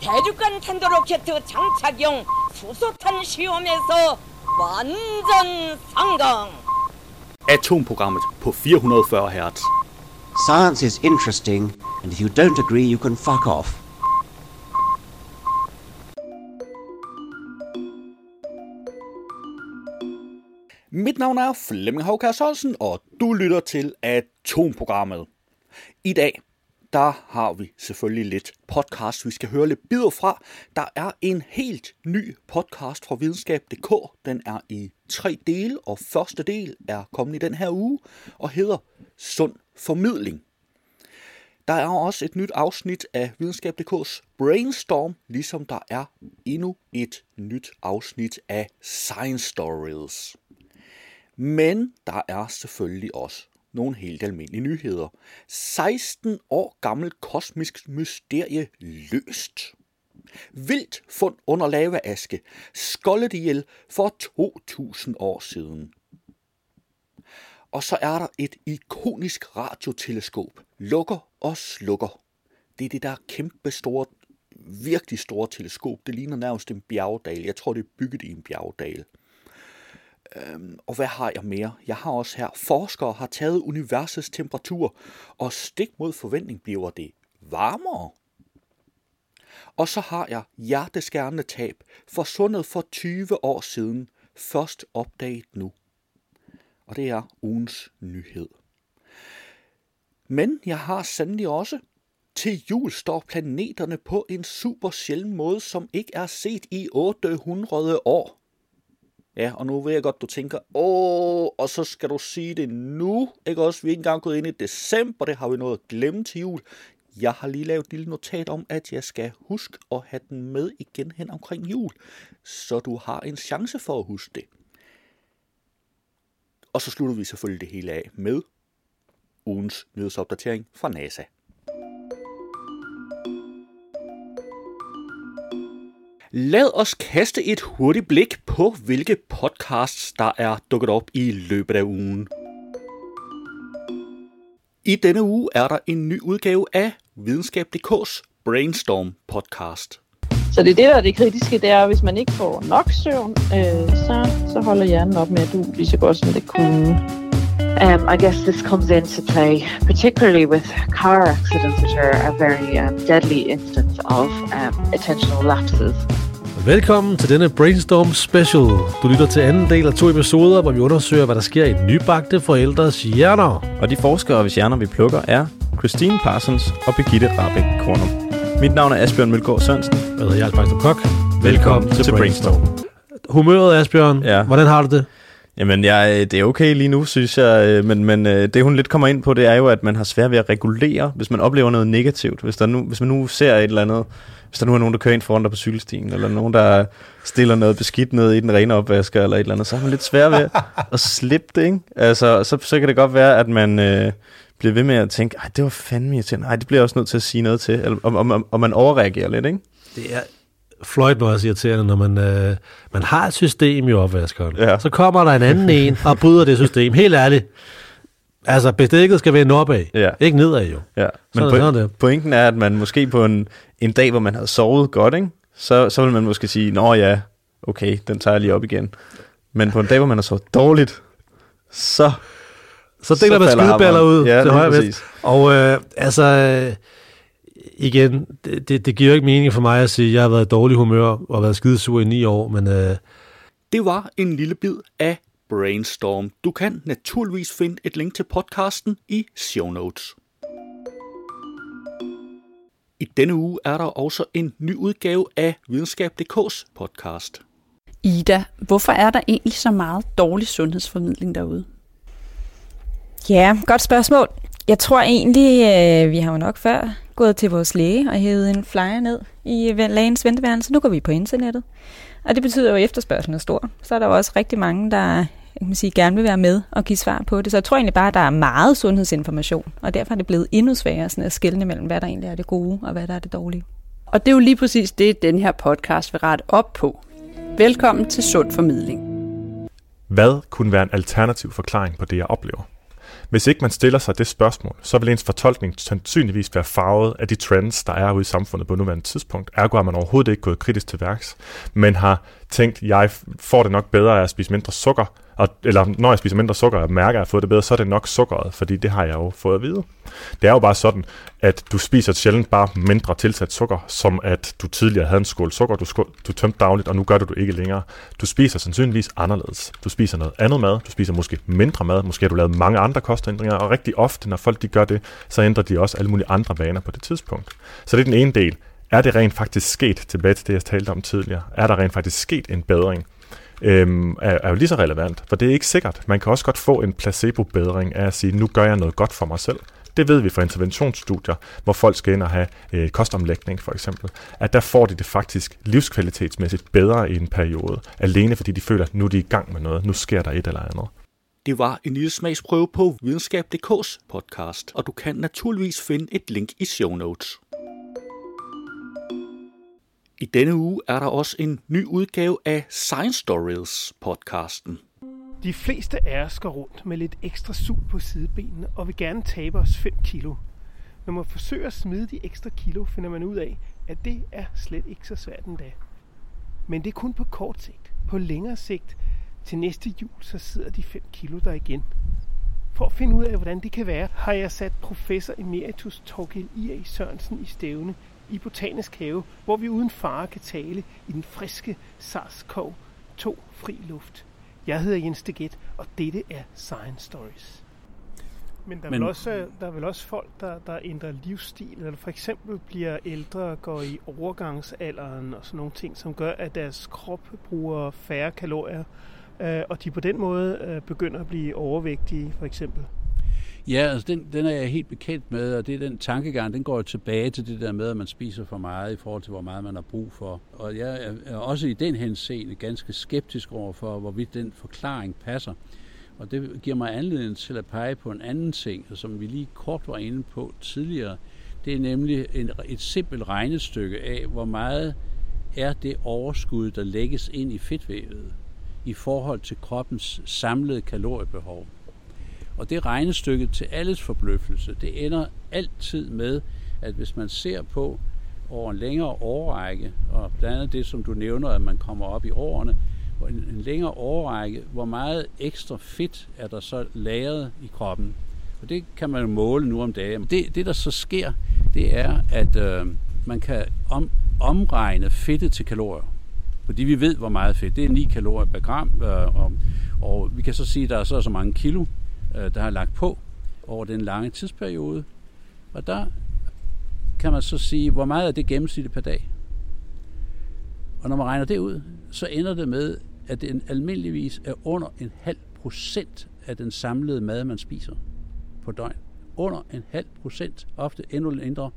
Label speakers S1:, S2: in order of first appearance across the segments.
S1: 대륙간 탄도로켓 장착용 수소탄 시험에서 완전 성공.
S2: Atomprogrammet på 440 Hz.
S3: Science is interesting, and if you don't agree, you can fuck off.
S2: Mit navn er Flemming Håkær Solsen, og du lytter til Atomprogrammet. I dag, der har vi selvfølgelig lidt podcast, vi skal høre lidt bidder fra. Der er en helt ny podcast fra videnskab.dk. Den er i tre dele, og første del er kommet i den her uge og hedder Sund Formidling. Der er også et nyt afsnit af videnskab.dk's Brainstorm, ligesom der er endnu et nyt afsnit af Science Stories. Men der er selvfølgelig også nogle helt almindelige nyheder. 16 år gammel kosmisk mysterie løst. Vildt fund under lavaaske, skoldet ihjel for 2000 år siden. Og så er der et ikonisk radioteleskop, lukker og slukker. Det er det der kæmpe store, virkelig store teleskop. Det ligner nærmest en bjergdal. Jeg tror, det er bygget i en bjergdal. Øhm, og hvad har jeg mere? Jeg har også her, forskere har taget universets temperatur, og stik mod forventning bliver det varmere. Og så har jeg hjerteskærende tab, forsvundet for 20 år siden, først opdaget nu. Og det er ugens nyhed. Men jeg har sandelig også til jul står planeterne på en super sjælden måde, som ikke er set i 800 år. Ja, og nu ved jeg godt, du tænker, åh, og så skal du sige det nu, ikke også? Vi er ikke engang gået ind i december, det har vi noget at glemme til jul. Jeg har lige lavet et lille notat om, at jeg skal huske at have den med igen hen omkring jul, så du har en chance for at huske det. Og så slutter vi selvfølgelig det hele af med ugens nyhedsopdatering fra NASA. Lad os kaste et hurtigt blik på, hvilke podcasts, der er dukket op i løbet af ugen. I denne uge er der en ny udgave af Videnskab.dk's Brainstorm podcast.
S4: Så det er det, der er det kritiske, det er, hvis man ikke får nok søvn, øh, så, så holder hjernen op med at du lige så godt, som det kunne.
S5: Um, I guess this comes into play, particularly with car accidents, which are a very um, deadly instance of um, attentional lapses.
S6: Velkommen til denne Brainstorm Special. Du lytter til anden del af to episoder, hvor vi undersøger, hvad der sker i nybagte forældres hjerner.
S7: Og de forskere, hvis hjerner vi plukker, er Christine Parsons og Birgitte Rabeck Kornum. Mit navn er Asbjørn Mølgaard Sørensen.
S6: Jeg hedder Jarl Baxter Kok.
S7: Velkommen, Velkommen til, til Brainstorm.
S6: Humøret, Asbjørn.
S7: Ja.
S6: Hvordan har du det?
S7: Jamen, jeg, det er okay lige nu, synes jeg. øh, Men, men øh, det, hun lidt kommer ind på, det er jo, at man har svært ved at regulere, hvis man oplever noget negativt. Hvis, der nu, hvis man nu ser et eller andet hvis der nu er nogen, der kører ind foran dig på cykelstien, eller nogen, der stiller noget beskidt ned i den rene opvasker, eller et eller andet, så har man lidt svært ved at slippe det, ikke? Altså, så, så kan det godt være, at man øh, bliver ved med at tænke, ej, det var fandme irriterende, ej, det bliver jeg også nødt til at sige noget til, eller, og, og, og man overreagerer lidt, ikke?
S6: Det er fløjt også irriterende, når man, øh, man har et system i opvaskeren.
S7: Ja.
S6: Så kommer der en anden en og bryder det system. Helt ærligt. Altså, bestikket skal vende opad.
S7: Ja.
S6: Ikke nedad jo.
S7: Ja, men
S6: Sådan
S7: po-
S6: sådan det.
S7: pointen er, at man måske på en, en dag, hvor man havde sovet godt, ikke? Så, så vil man måske sige, nå ja, okay, den tager jeg lige op igen. Men på en dag, hvor man har sovet dårligt, så...
S6: Så deler man skideballer ud
S7: Ja,
S6: til højre
S7: præcis.
S6: Og øh, altså, øh, igen, det, det, det giver jo ikke mening for mig at sige, at jeg har været i dårlig humør og været skidesur i ni år, men øh,
S2: Det var en lille bid af Brainstorm. Du kan naturligvis finde et link til podcasten i show notes. I denne uge er der også en ny udgave af Videnskab.dk's podcast.
S8: Ida, hvorfor er der egentlig så meget dårlig sundhedsformidling derude?
S9: Ja, godt spørgsmål. Jeg tror egentlig, øh, vi har jo nok før gået til vores læge og hævet en flyer ned i lægens venteværelse. Nu går vi på internettet. Og det betyder jo, at efterspørgselen er stor. Så er der jo også rigtig mange, der jeg kan man sige, gerne vil være med og give svar på det. Så jeg tror egentlig bare, at der er meget sundhedsinformation. Og derfor er det blevet endnu sværere sådan at skelne mellem, hvad der egentlig er det gode og hvad der er det dårlige.
S8: Og det er jo lige præcis det, den her podcast vil rette op på. Velkommen til Sund Formidling.
S10: Hvad kunne være en alternativ forklaring på det, jeg oplever? Hvis ikke man stiller sig det spørgsmål, så vil ens fortolkning sandsynligvis være farvet af de trends, der er ude i samfundet på nuværende tidspunkt. Ergo har man overhovedet ikke gået kritisk til værks, men har tænkt, jeg får det nok bedre af at spise mindre sukker, og, eller når jeg spiser mindre sukker og mærker, at jeg har fået det bedre, så er det nok sukkeret, fordi det har jeg jo fået at vide. Det er jo bare sådan, at du spiser sjældent bare mindre tilsat sukker, som at du tidligere havde en skål sukker, du, skål, du tømte dagligt, og nu gør du det ikke længere. Du spiser sandsynligvis anderledes. Du spiser noget andet mad, du spiser måske mindre mad, måske har du lavet mange andre kostændringer, og rigtig ofte, når folk de gør det, så ændrer de også alle mulige andre vaner på det tidspunkt. Så det er den ene del. Er det rent faktisk sket, tilbage til det, jeg talte om tidligere, er der rent faktisk sket en bedring? Øhm, er, er jo lige så relevant, for det er ikke sikkert. Man kan også godt få en placebo-bedring af at sige, nu gør jeg noget godt for mig selv. Det ved vi fra interventionsstudier, hvor folk skal ind og have øh, kostomlægning for eksempel, at der får de det faktisk livskvalitetsmæssigt bedre i en periode, alene fordi de føler, at nu er de i gang med noget, nu sker der et eller andet.
S2: Det var en lille smagsprøve på videnskab.dk's podcast, og du kan naturligvis finde et link i show notes. I denne uge er der også en ny udgave af Science Stories podcasten.
S11: De fleste af os går rundt med lidt ekstra sug på sidebenene og vil gerne tabe os 5 kilo. Når man forsøger at smide de ekstra kilo, finder man ud af, at det er slet ikke så svært endda. Men det er kun på kort sigt. På længere sigt, til næste jul, så sidder de 5 kilo der igen. For at finde ud af, hvordan det kan være, har jeg sat professor emeritus Torgild I.A. Sørensen i stævne i Botanisk Have, hvor vi uden fare kan tale i den friske SARS-CoV-2 fri luft. Jeg hedder Jens Deget, og dette er Science Stories. Men der er, Men... Vel, også, der er vel også folk, der, der ændrer livsstil, eller for eksempel bliver ældre og går i overgangsalderen og sådan nogle ting, som gør, at deres krop bruger færre kalorier, øh, og de på den måde øh, begynder at blive overvægtige, for eksempel.
S12: Ja, altså den, den er jeg helt bekendt med, og det er den tankegang, den går jo tilbage til det der med, at man spiser for meget i forhold til, hvor meget man har brug for. Og jeg er også i den henseende ganske skeptisk over for, hvorvidt den forklaring passer. Og det giver mig anledning til at pege på en anden ting, som vi lige kort var inde på tidligere. Det er nemlig en, et simpelt regnestykke af, hvor meget er det overskud, der lægges ind i fedtvævet i forhold til kroppens samlede kaloriebehov. Og det regnestykke til alles forbløffelse, det ender altid med, at hvis man ser på over en længere årrække, og blandt andet det, som du nævner, at man kommer op i årene, en, en længere årrække, hvor meget ekstra fedt er der så lagret i kroppen. Og det kan man måle nu om dagen. Det, det der så sker, det er, at øh, man kan om, omregne fedtet til kalorier. Fordi vi ved, hvor meget fedt. Det er 9 kalorier per gram, øh, og, og vi kan så sige, at der er så så mange kilo Øh, der har lagt på over den lange tidsperiode. Og der kan man så sige, hvor meget er det gennemsnitligt per dag? Og når man regner det ud, så ender det med, at det almindeligvis er under en halv procent af den samlede mad, man spiser på døgn. Under en halv procent, ofte endnu mindre.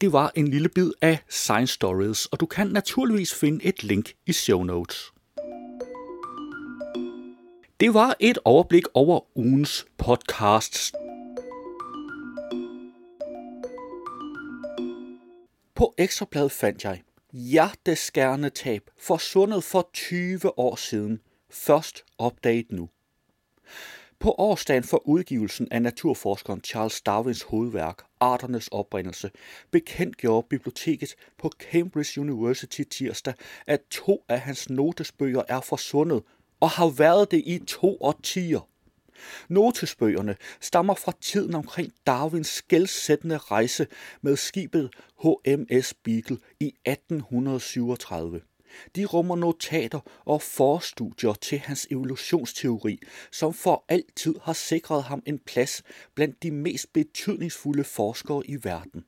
S2: Det var en lille bid af Science Stories, og du kan naturligvis finde et link i show notes. Det var et overblik over ugens podcasts. På Ekstrabladet fandt jeg hjerteskærende tab forsvundet for 20 år siden. Først opdaget nu. På årsdagen for udgivelsen af naturforskeren Charles Darwins hovedværk Arternes oprindelse bekendtgjorde biblioteket på Cambridge University tirsdag, at to af hans notesbøger er forsvundet og har været det i to årtier. Notesbøgerne stammer fra tiden omkring Darwins skældsættende rejse med skibet HMS Beagle i 1837. De rummer notater og forstudier til hans evolutionsteori, som for altid har sikret ham en plads blandt de mest betydningsfulde forskere i verden.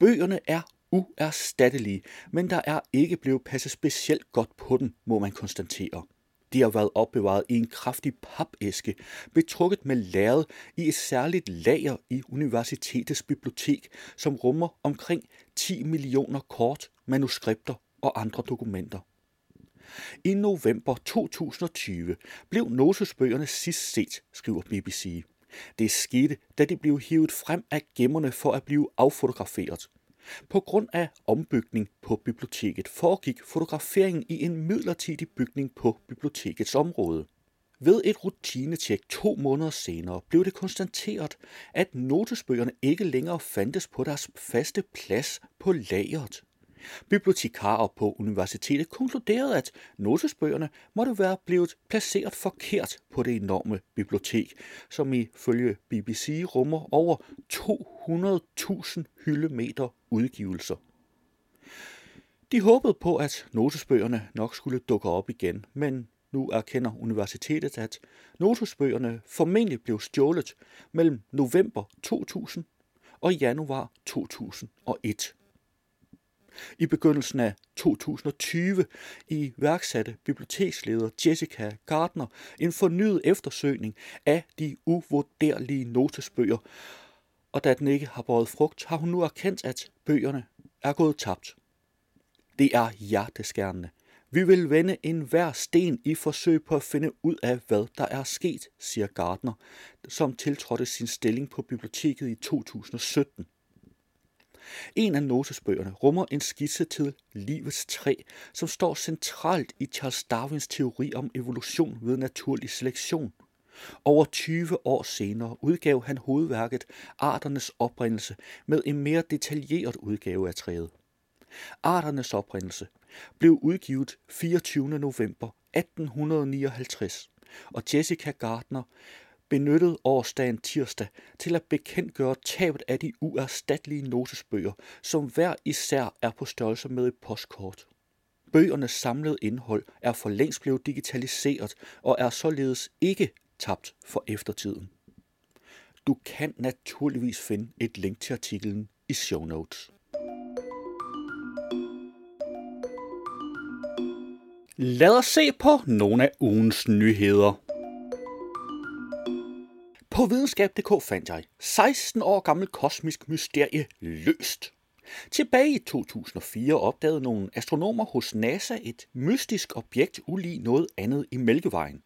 S2: Bøgerne er uerstattelige, men der er ikke blevet passet specielt godt på dem, må man konstatere. De har været opbevaret i en kraftig papæske, betrukket med lærred i et særligt lager i universitetets bibliotek, som rummer omkring 10 millioner kort, manuskripter og andre dokumenter. I november 2020 blev Nosesbøgerne sidst set, skriver BBC. Det skete, da de blev hivet frem af gemmerne for at blive affotograferet. På grund af ombygning på biblioteket foregik fotograferingen i en midlertidig bygning på bibliotekets område. Ved et rutinetjek to måneder senere blev det konstateret, at notesbøgerne ikke længere fandtes på deres faste plads på lageret. Bibliotekarer på universitetet konkluderede, at notesbøgerne måtte være blevet placeret forkert på det enorme bibliotek, som ifølge BBC rummer over 200.000 hyldemeter udgivelser. De håbede på, at notesbøgerne nok skulle dukke op igen, men nu erkender universitetet, at notesbøgerne formentlig blev stjålet mellem november 2000 og januar 2001. I begyndelsen af 2020 iværksatte biblioteksleder Jessica Gardner en fornyet eftersøgning af de uvurderlige notesbøger, og da den ikke har båret frugt, har hun nu erkendt, at bøgerne er gået tabt. Det er hjerteskærende. Vi vil vende enhver sten i forsøg på at finde ud af, hvad der er sket, siger Gardner, som tiltrådte sin stilling på biblioteket i 2017. En af notesbøgerne rummer en skitse til livets træ, som står centralt i Charles Darwins teori om evolution ved naturlig selektion. Over 20 år senere udgav han hovedværket Arternes oprindelse med en mere detaljeret udgave af træet. Arternes oprindelse blev udgivet 24. november 1859, og Jessica Gardner benyttede årsdagen tirsdag til at bekendtgøre tabet af de uerstattelige notesbøger, som hver især er på størrelse med et postkort. Bøgernes samlede indhold er for længst blevet digitaliseret og er således ikke tabt for eftertiden. Du kan naturligvis finde et link til artiklen i show notes. Lad os se på nogle af ugens nyheder. På videnskab.dk fandt jeg 16 år gammel kosmisk mysterie løst. Tilbage i 2004 opdagede nogle astronomer hos NASA et mystisk objekt ulig noget andet i Mælkevejen.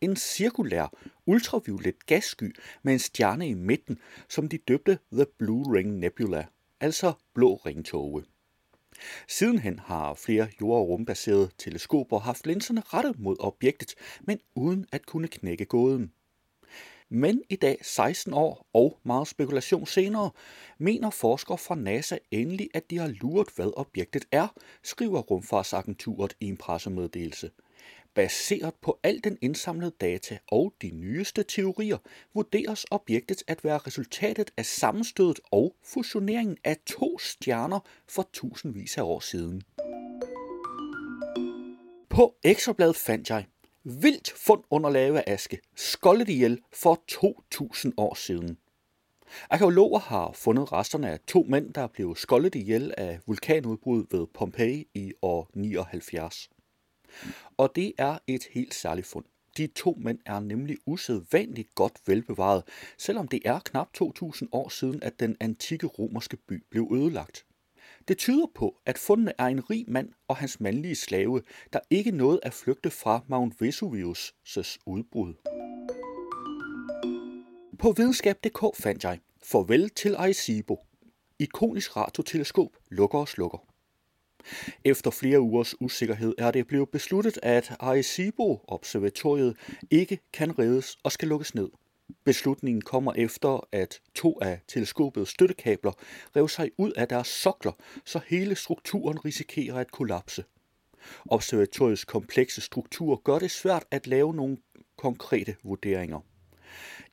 S2: En cirkulær, ultraviolet gassky med en stjerne i midten, som de døbte The Blue Ring Nebula, altså blå ringtoge. Sidenhen har flere jord- og rumbaserede teleskoper haft linserne rettet mod objektet, men uden at kunne knække gåden. Men i dag, 16 år og meget spekulation senere, mener forskere fra NASA endelig, at de har luret, hvad objektet er, skriver Rumfartsagenturet i en pressemeddelelse. Baseret på al den indsamlede data og de nyeste teorier, vurderes objektet at være resultatet af sammenstødet og fusioneringen af to stjerner for tusindvis af år siden. På Ekstrabladet fandt jeg vildt fund under lave aske, skoldet ihjel for 2000 år siden. Arkeologer har fundet resterne af to mænd, der blev skoldet ihjel af vulkanudbrud ved Pompeji i år 79. Og det er et helt særligt fund. De to mænd er nemlig usædvanligt godt velbevaret, selvom det er knap 2000 år siden, at den antikke romerske by blev ødelagt. Det tyder på, at fundene er en rig mand og hans mandlige slave, der ikke nåede at flygte fra Mount Vesuvius' udbrud. På videnskab.dk fandt jeg Farvel til Arecibo. Ikonisk radioteleskop lukker og slukker. Efter flere ugers usikkerhed er det blevet besluttet, at Arecibo-observatoriet ikke kan reddes og skal lukkes ned. Beslutningen kommer efter, at to af teleskopets støttekabler rev sig ud af deres sokler, så hele strukturen risikerer at kollapse. Observatoriets komplekse struktur gør det svært at lave nogle konkrete vurderinger.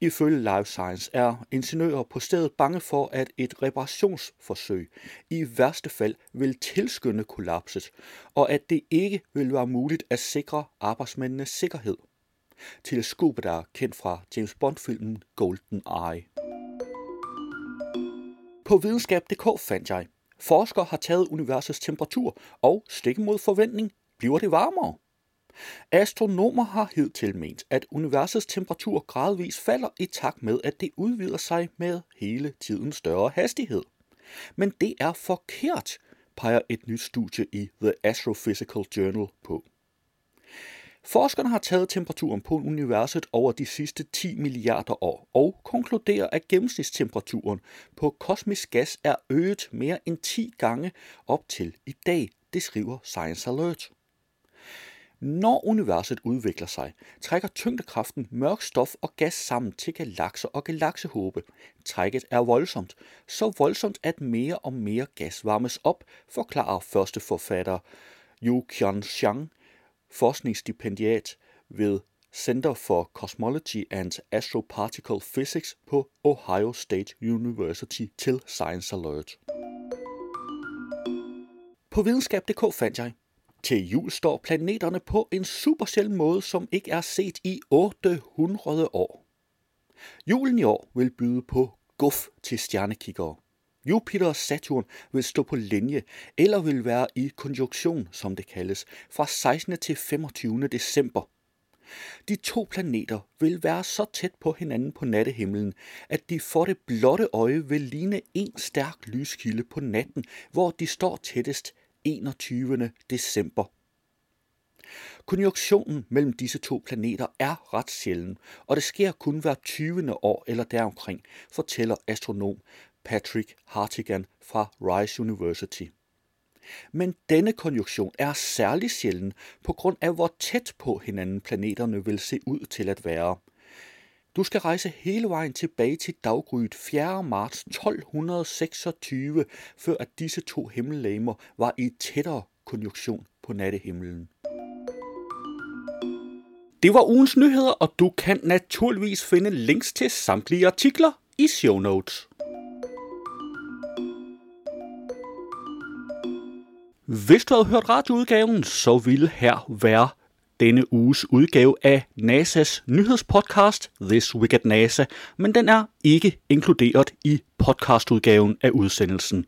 S2: Ifølge Life Science er ingeniører på stedet bange for, at et reparationsforsøg i værste fald vil tilskynde kollapset, og at det ikke vil være muligt at sikre arbejdsmændenes sikkerhed. Teleskopet er kendt fra James Bond-filmen Golden Eye. På videnskab.dk fandt jeg, forskere har taget universets temperatur, og stik mod forventning bliver det varmere. Astronomer har hidtil ment, at universets temperatur gradvist falder i takt med, at det udvider sig med hele tiden større hastighed. Men det er forkert, peger et nyt studie i The Astrophysical Journal på. Forskerne har taget temperaturen på universet over de sidste 10 milliarder år og konkluderer, at gennemsnitstemperaturen på kosmisk gas er øget mere end 10 gange op til i dag, det skriver Science Alert. Når universet udvikler sig, trækker tyngdekraften mørk stof og gas sammen til galakser og galaksehåbe. Trækket er voldsomt, så voldsomt at mere og mere gas varmes op, forklarer første forfatter Yu Qianxiang, forskningsstipendiat ved Center for Cosmology and Astroparticle Physics på Ohio State University til Science Alert. På videnskab.dk fandt jeg, til jul står planeterne på en super sjælden måde, som ikke er set i 800 år. Julen i år vil byde på guf til stjernekiggere. Jupiter og Saturn vil stå på linje, eller vil være i konjunktion, som det kaldes, fra 16. til 25. december. De to planeter vil være så tæt på hinanden på nattehimlen, at de for det blotte øje vil ligne en stærk lyskilde på natten, hvor de står tættest 21. december. Konjunktionen mellem disse to planeter er ret sjælden, og det sker kun hver 20. år eller deromkring, fortæller astronom Patrick Hartigan fra Rice University. Men denne konjunktion er særlig sjælden på grund af, hvor tæt på hinanden planeterne vil se ud til at være. Du skal rejse hele vejen tilbage til daggryet 4. marts 1226, før at disse to himmellegemer var i tættere konjunktion på nattehimlen. Det var ugens nyheder, og du kan naturligvis finde links til samtlige artikler i show notes. Hvis du havde hørt radioudgaven, så ville her være denne uges udgave af NASA's nyhedspodcast This Week at NASA, men den er ikke inkluderet i podcastudgaven af udsendelsen.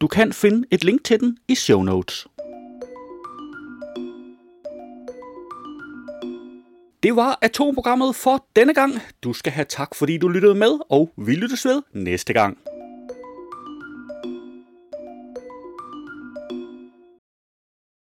S2: Du kan finde et link til den i show notes. Det var atomprogrammet for denne gang. Du skal have tak, fordi du lyttede med, og vi lyttes ved næste gang.